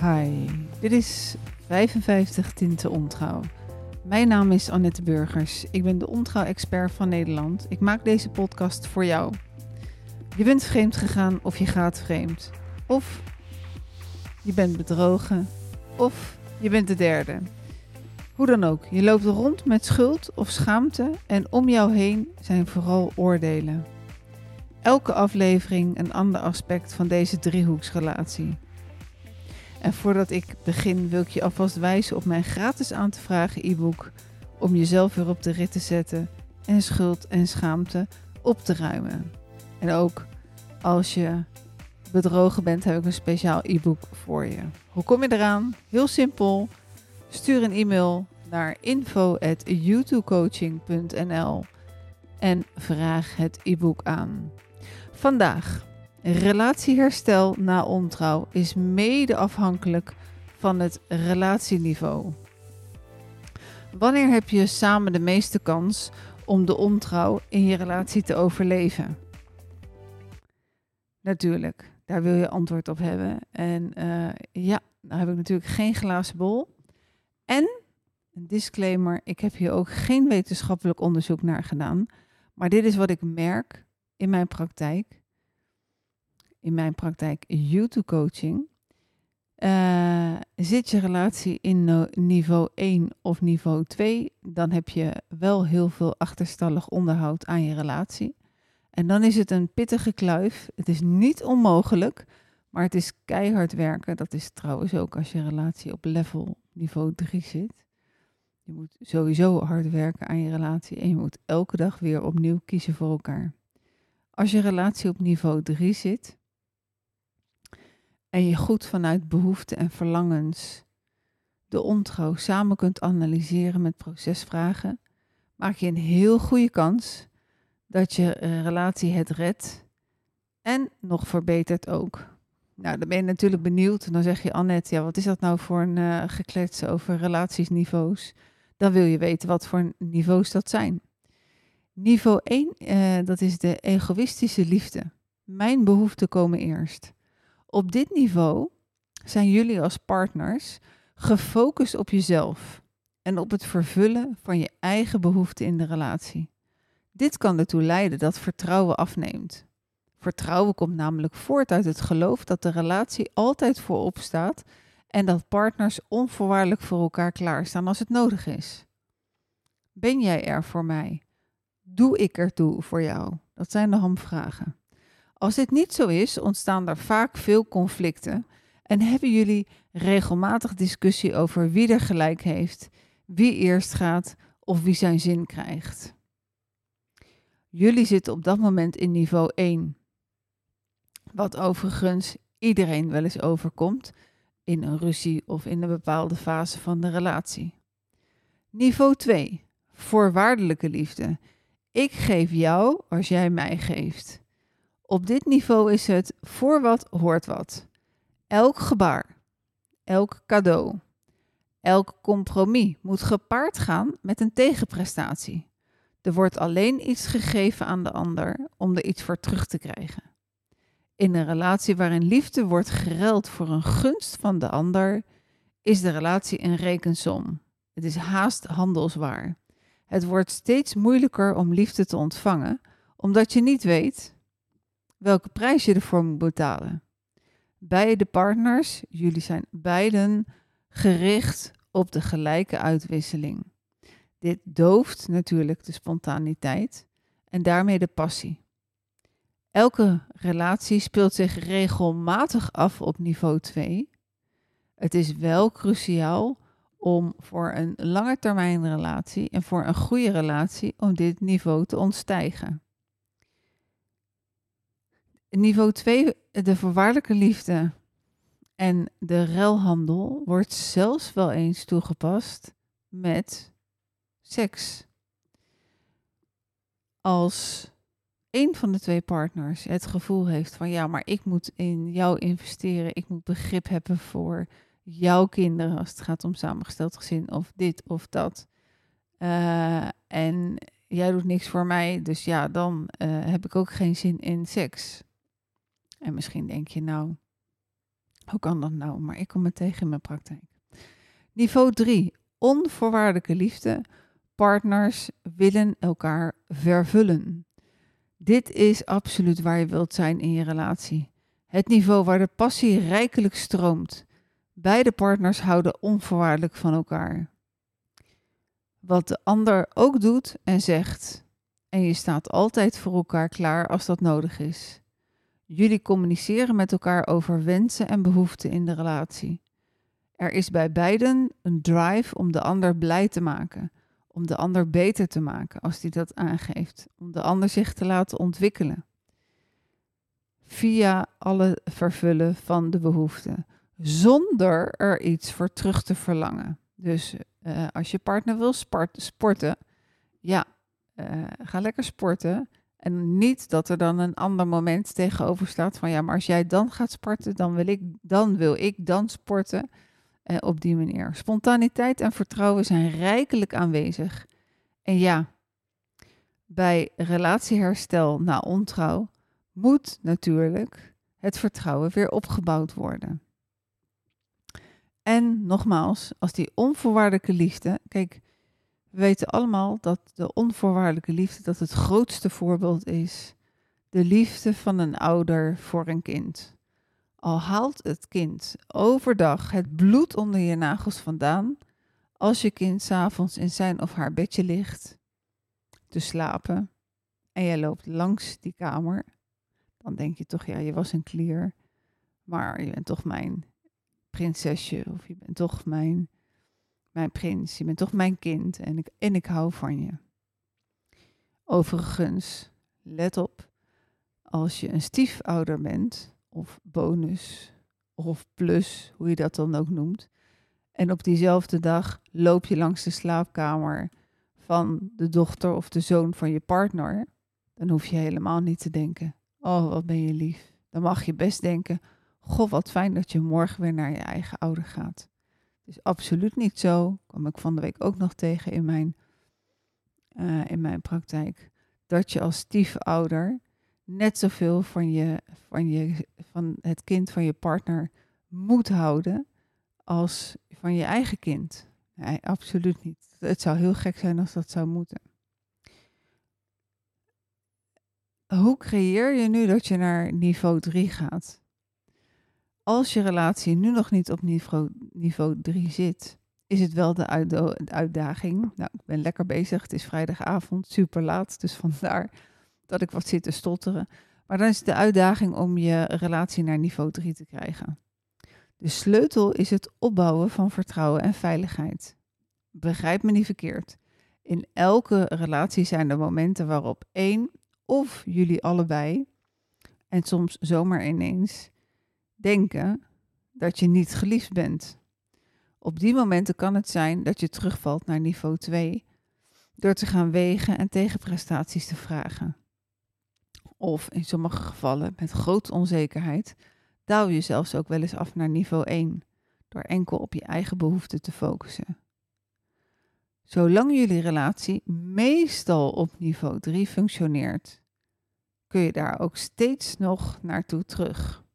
Hi, dit is 55 Tinten Ontrouw. Mijn naam is Annette Burgers. Ik ben de ontrouw-expert van Nederland. Ik maak deze podcast voor jou. Je bent vreemd gegaan of je gaat vreemd. Of je bent bedrogen. Of je bent de derde. Hoe dan ook, je loopt rond met schuld of schaamte en om jou heen zijn vooral oordelen. Elke aflevering een ander aspect van deze driehoeksrelatie. En voordat ik begin wil ik je alvast wijzen op mijn gratis aan te vragen e-book om jezelf weer op de rit te zetten en schuld en schaamte op te ruimen. En ook als je bedrogen bent, heb ik een speciaal e-book voor je. Hoe kom je eraan? Heel simpel. Stuur een e-mail naar info@youtubecoaching.nl en vraag het e-book aan. Vandaag Relatieherstel na ontrouw is mede afhankelijk van het relatieniveau. Wanneer heb je samen de meeste kans om de ontrouw in je relatie te overleven? Natuurlijk, daar wil je antwoord op hebben. En uh, ja, daar heb ik natuurlijk geen glazen bol. En een disclaimer: ik heb hier ook geen wetenschappelijk onderzoek naar gedaan. Maar dit is wat ik merk in mijn praktijk in mijn praktijk YouTube coaching. Uh, zit je relatie in niveau 1 of niveau 2, dan heb je wel heel veel achterstallig onderhoud aan je relatie. En dan is het een pittige kluif. Het is niet onmogelijk, maar het is keihard werken. Dat is trouwens ook als je relatie op level niveau 3 zit. Je moet sowieso hard werken aan je relatie en je moet elke dag weer opnieuw kiezen voor elkaar. Als je relatie op niveau 3 zit, en je goed vanuit behoeften en verlangens de ontrouw samen kunt analyseren met procesvragen, maak je een heel goede kans dat je relatie het redt en nog verbetert ook. Nou, dan ben je natuurlijk benieuwd. Dan zeg je, Annette, ja, wat is dat nou voor een uh, geklets over relatiesniveaus? Dan wil je weten wat voor niveaus dat zijn. Niveau 1, uh, eh, dat is de egoïstische liefde. Mijn behoeften komen eerst. Op dit niveau zijn jullie als partners gefocust op jezelf en op het vervullen van je eigen behoeften in de relatie. Dit kan ertoe leiden dat vertrouwen afneemt. Vertrouwen komt namelijk voort uit het geloof dat de relatie altijd voorop staat en dat partners onvoorwaardelijk voor elkaar klaarstaan als het nodig is. Ben jij er voor mij? Doe ik ertoe voor jou? Dat zijn de hamvragen. Als dit niet zo is, ontstaan er vaak veel conflicten en hebben jullie regelmatig discussie over wie er gelijk heeft, wie eerst gaat of wie zijn zin krijgt. Jullie zitten op dat moment in niveau 1, wat overigens iedereen wel eens overkomt in een ruzie of in een bepaalde fase van de relatie. Niveau 2, voorwaardelijke liefde. Ik geef jou als jij mij geeft. Op dit niveau is het voor wat hoort wat. Elk gebaar, elk cadeau, elk compromis moet gepaard gaan met een tegenprestatie. Er wordt alleen iets gegeven aan de ander om er iets voor terug te krijgen. In een relatie waarin liefde wordt geruild voor een gunst van de ander, is de relatie een rekensom. Het is haast handelswaar. Het wordt steeds moeilijker om liefde te ontvangen, omdat je niet weet welke prijs je ervoor moet betalen. Beide partners, jullie zijn beiden gericht op de gelijke uitwisseling. Dit dooft natuurlijk de spontaniteit en daarmee de passie. Elke relatie speelt zich regelmatig af op niveau 2. Het is wel cruciaal om voor een lange termijn relatie en voor een goede relatie om dit niveau te ontstijgen. Niveau 2, de voorwaardelijke liefde en de ruilhandel wordt zelfs wel eens toegepast met seks. Als een van de twee partners het gevoel heeft van ja, maar ik moet in jou investeren, ik moet begrip hebben voor jouw kinderen als het gaat om samengesteld gezin of dit of dat. Uh, en jij doet niks voor mij, dus ja, dan uh, heb ik ook geen zin in seks. En misschien denk je nou, Hoe kan dat nou? Maar ik kom het tegen in mijn praktijk. Niveau 3. Onvoorwaardelijke liefde. Partners willen elkaar vervullen. Dit is absoluut waar je wilt zijn in je relatie. Het niveau waar de passie rijkelijk stroomt. Beide partners houden onvoorwaardelijk van elkaar. Wat de ander ook doet en zegt. En je staat altijd voor elkaar klaar als dat nodig is. Jullie communiceren met elkaar over wensen en behoeften in de relatie. Er is bij beiden een drive om de ander blij te maken, om de ander beter te maken als die dat aangeeft, om de ander zich te laten ontwikkelen. Via alle vervullen van de behoeften, zonder er iets voor terug te verlangen. Dus uh, als je partner wil sporten, ja, uh, ga lekker sporten. En niet dat er dan een ander moment tegenover staat van ja, maar als jij dan gaat sporten, dan wil ik dan, wil ik dan sporten. Uh, op die manier. Spontaniteit en vertrouwen zijn rijkelijk aanwezig. En ja, bij relatieherstel na ontrouw moet natuurlijk het vertrouwen weer opgebouwd worden. En nogmaals, als die onvoorwaardelijke liefde, kijk, we weten allemaal dat de onvoorwaardelijke liefde dat het grootste voorbeeld is. De liefde van een ouder voor een kind. Al haalt het kind overdag het bloed onder je nagels vandaan, als je kind s'avonds in zijn of haar bedje ligt te slapen en jij loopt langs die kamer, dan denk je toch, ja, je was een klier, maar je bent toch mijn prinsesje of je bent toch mijn mijn prins, je bent toch mijn kind en ik, en ik hou van je. Overigens, let op, als je een stiefouder bent, of bonus, of plus, hoe je dat dan ook noemt, en op diezelfde dag loop je langs de slaapkamer van de dochter of de zoon van je partner, dan hoef je helemaal niet te denken, oh wat ben je lief. Dan mag je best denken, goh wat fijn dat je morgen weer naar je eigen ouder gaat is absoluut niet zo. Kom ik van de week ook nog tegen in mijn, uh, in mijn praktijk. Dat je als stiefouder net zoveel van, je, van, je, van het kind van je partner moet houden als van je eigen kind. Absoluut niet. Het zou heel gek zijn als dat zou moeten. Hoe creëer je nu dat je naar niveau 3 gaat? als je relatie nu nog niet op niveau, niveau 3 zit, is het wel de, uitdaging. Nou, ik ben lekker bezig. Het is vrijdagavond, super laat. Dus vandaar dat ik wat zit te stotteren. Maar dan is het de uitdaging om je relatie naar niveau 3 te krijgen. De sleutel is het opbouwen van vertrouwen en veiligheid. Begrijp me niet verkeerd. In elke relatie zijn er momenten waarop één of jullie allebei, en soms zomaar ineens, denken dat je niet geliefd bent. Op die momenten kan het zijn dat je terugvalt naar niveau 2 door te gaan wegen en tegenprestaties te vragen. Of in sommige gevallen met grote onzekerheid daal je zelfs ook wel eens af naar niveau 1 door enkel op je eigen behoeften te focussen. Zolang jullie relatie meestal op niveau 3 functioneert, kun je daar ook steeds nog naartoe terug.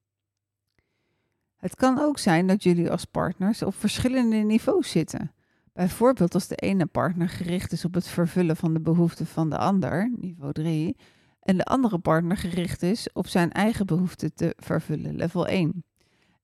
Het kan ook zijn dat jullie als partners op verschillende niveaus zitten. Bijvoorbeeld als de ene partner gericht is op het vervullen van de behoeften van de ander, niveau 3, en de andere partner gericht is op zijn eigen behoeften te vervullen, level 1.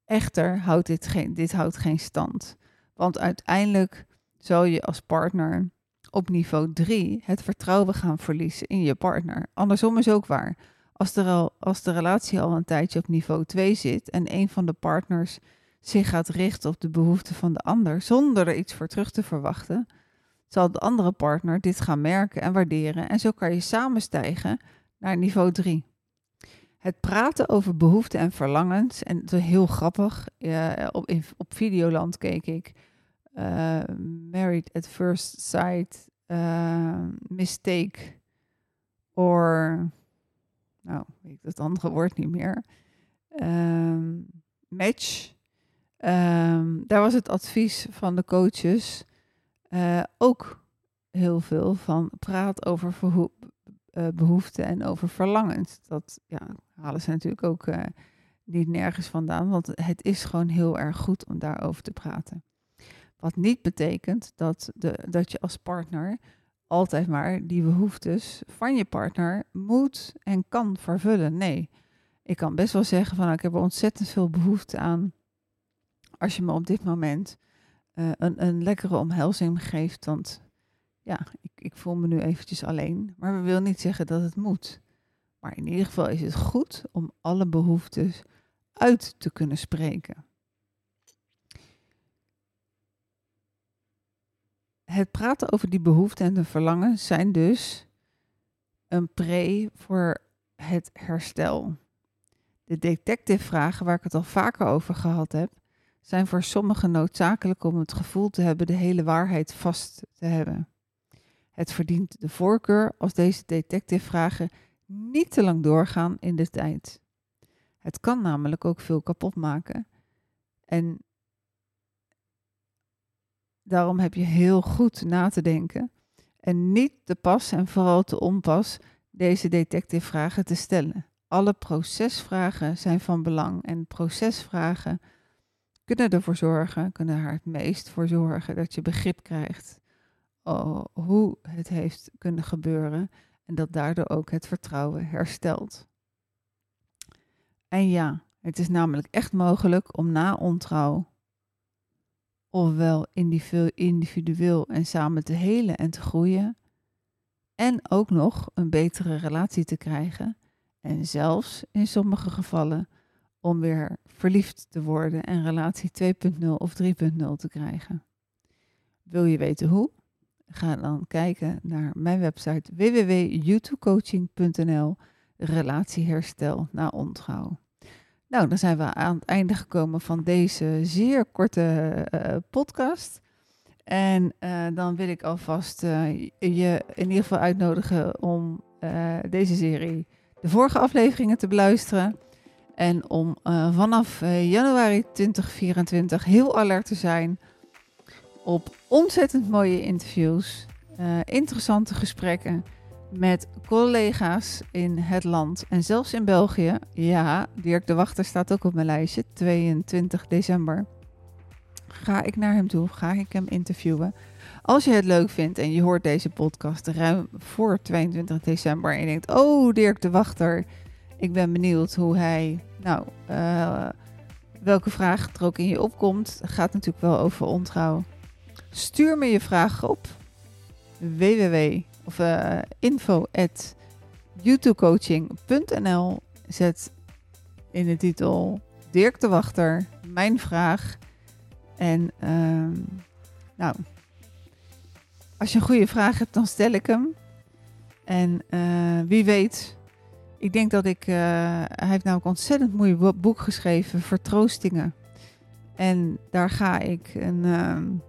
Echter houdt dit geen, dit houdt geen stand, want uiteindelijk zal je als partner op niveau 3 het vertrouwen gaan verliezen in je partner. Andersom is ook waar. Als, al, als de relatie al een tijdje op niveau 2 zit en een van de partners zich gaat richten op de behoeften van de ander zonder er iets voor terug te verwachten, zal de andere partner dit gaan merken en waarderen en zo kan je samen stijgen naar niveau 3. Het praten over behoeften en verlangens, en het is heel grappig, uh, op, op Videoland keek ik uh, Married at First Sight, uh, Mistake, or nou, weet ik het andere woord niet meer, um, match. Um, daar was het advies van de coaches uh, ook heel veel van praat over uh, behoeften en over verlangens. Dat ja, halen ze natuurlijk ook uh, niet nergens vandaan, want het is gewoon heel erg goed om daarover te praten. Wat niet betekent dat, de, dat je als partner altijd maar die behoeftes van je partner moet en kan vervullen. Nee, ik kan best wel zeggen van nou, ik heb er ontzettend veel behoefte aan. Als je me op dit moment uh, een, een lekkere omhelzing geeft, want ja, ik, ik voel me nu eventjes alleen. Maar we willen niet zeggen dat het moet. Maar in ieder geval is het goed om alle behoeftes uit te kunnen spreken. Het praten over die behoeften en de verlangens zijn dus een pre voor het herstel. De detective vragen waar ik het al vaker over gehad heb, zijn voor sommigen noodzakelijk om het gevoel te hebben de hele waarheid vast te hebben. Het verdient de voorkeur als deze detective vragen niet te lang doorgaan in de tijd. Het kan namelijk ook veel kapot maken. En daarom heb je heel goed na te denken en niet te pas en vooral te onpas deze detective vragen te stellen. Alle procesvragen zijn van belang en procesvragen kunnen ervoor zorgen, kunnen er het meest voor zorgen dat je begrip krijgt oh, hoe het heeft kunnen gebeuren en dat daardoor ook het vertrouwen herstelt. En ja, het is namelijk echt mogelijk om na ontrouw ofwel individueel en samen te helen en te groeien, en ook nog een betere relatie te krijgen en zelfs in sommige gevallen om weer verliefd te worden en relatie 2.0 of 3.0 te krijgen. Wil je weten hoe? Ga dan kijken naar mijn website www.youtubecoaching.nl Relatieherstel na ontrouw. Nou, dan zijn we aan het einde gekomen van deze zeer korte uh, podcast. En uh, dan wil ik alvast uh, je in ieder geval uitnodigen om deze serie, de vorige afleveringen te beluisteren. En om vanaf januari 2024 heel alert te zijn op ontzettend mooie interviews, interessante gesprekken met collega's in het land en zelfs in België. Ja, Dirk de Wachter staat ook op mijn lijstje, 22 december. Ga ik naar hem toe, ga ik hem interviewen. Als je het leuk vindt en je hoort deze podcast ruim voor 22 december en je denkt, oh Dirk de Wachter, ik ben benieuwd hoe hij, nou, uh, welke vraag er ook in je opkomt. Gaat natuurlijk wel over ontrouw. Stuur me je vraag op www of uh, info at youtubecoaching.nl. Zet in de titel Dirk de Wachter, mijn vraag. En uh, nou, als je een goede vraag hebt, dan stel ik hem. En uh, wie weet, ik denk dat ik. Uh, hij heeft namelijk een ontzettend mooi boek geschreven, Vertroostingen. En daar ga ik een.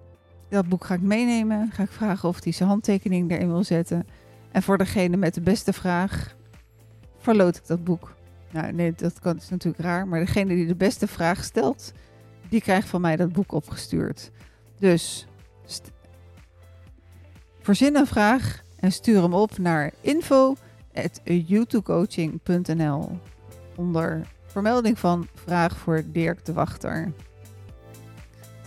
Dat boek ga ik meenemen. Ga ik vragen of hij zijn handtekening erin wil zetten. En voor degene met de beste vraag verloot ik dat boek. Nou, nee, dat kan, is natuurlijk raar. Maar degene die de beste vraag stelt, die krijgt van mij dat boek opgestuurd. Dus verzin een vraag en stuur hem op naar info.youtubecoaching.nl onder vermelding van vraag voor Dirk de Wachter.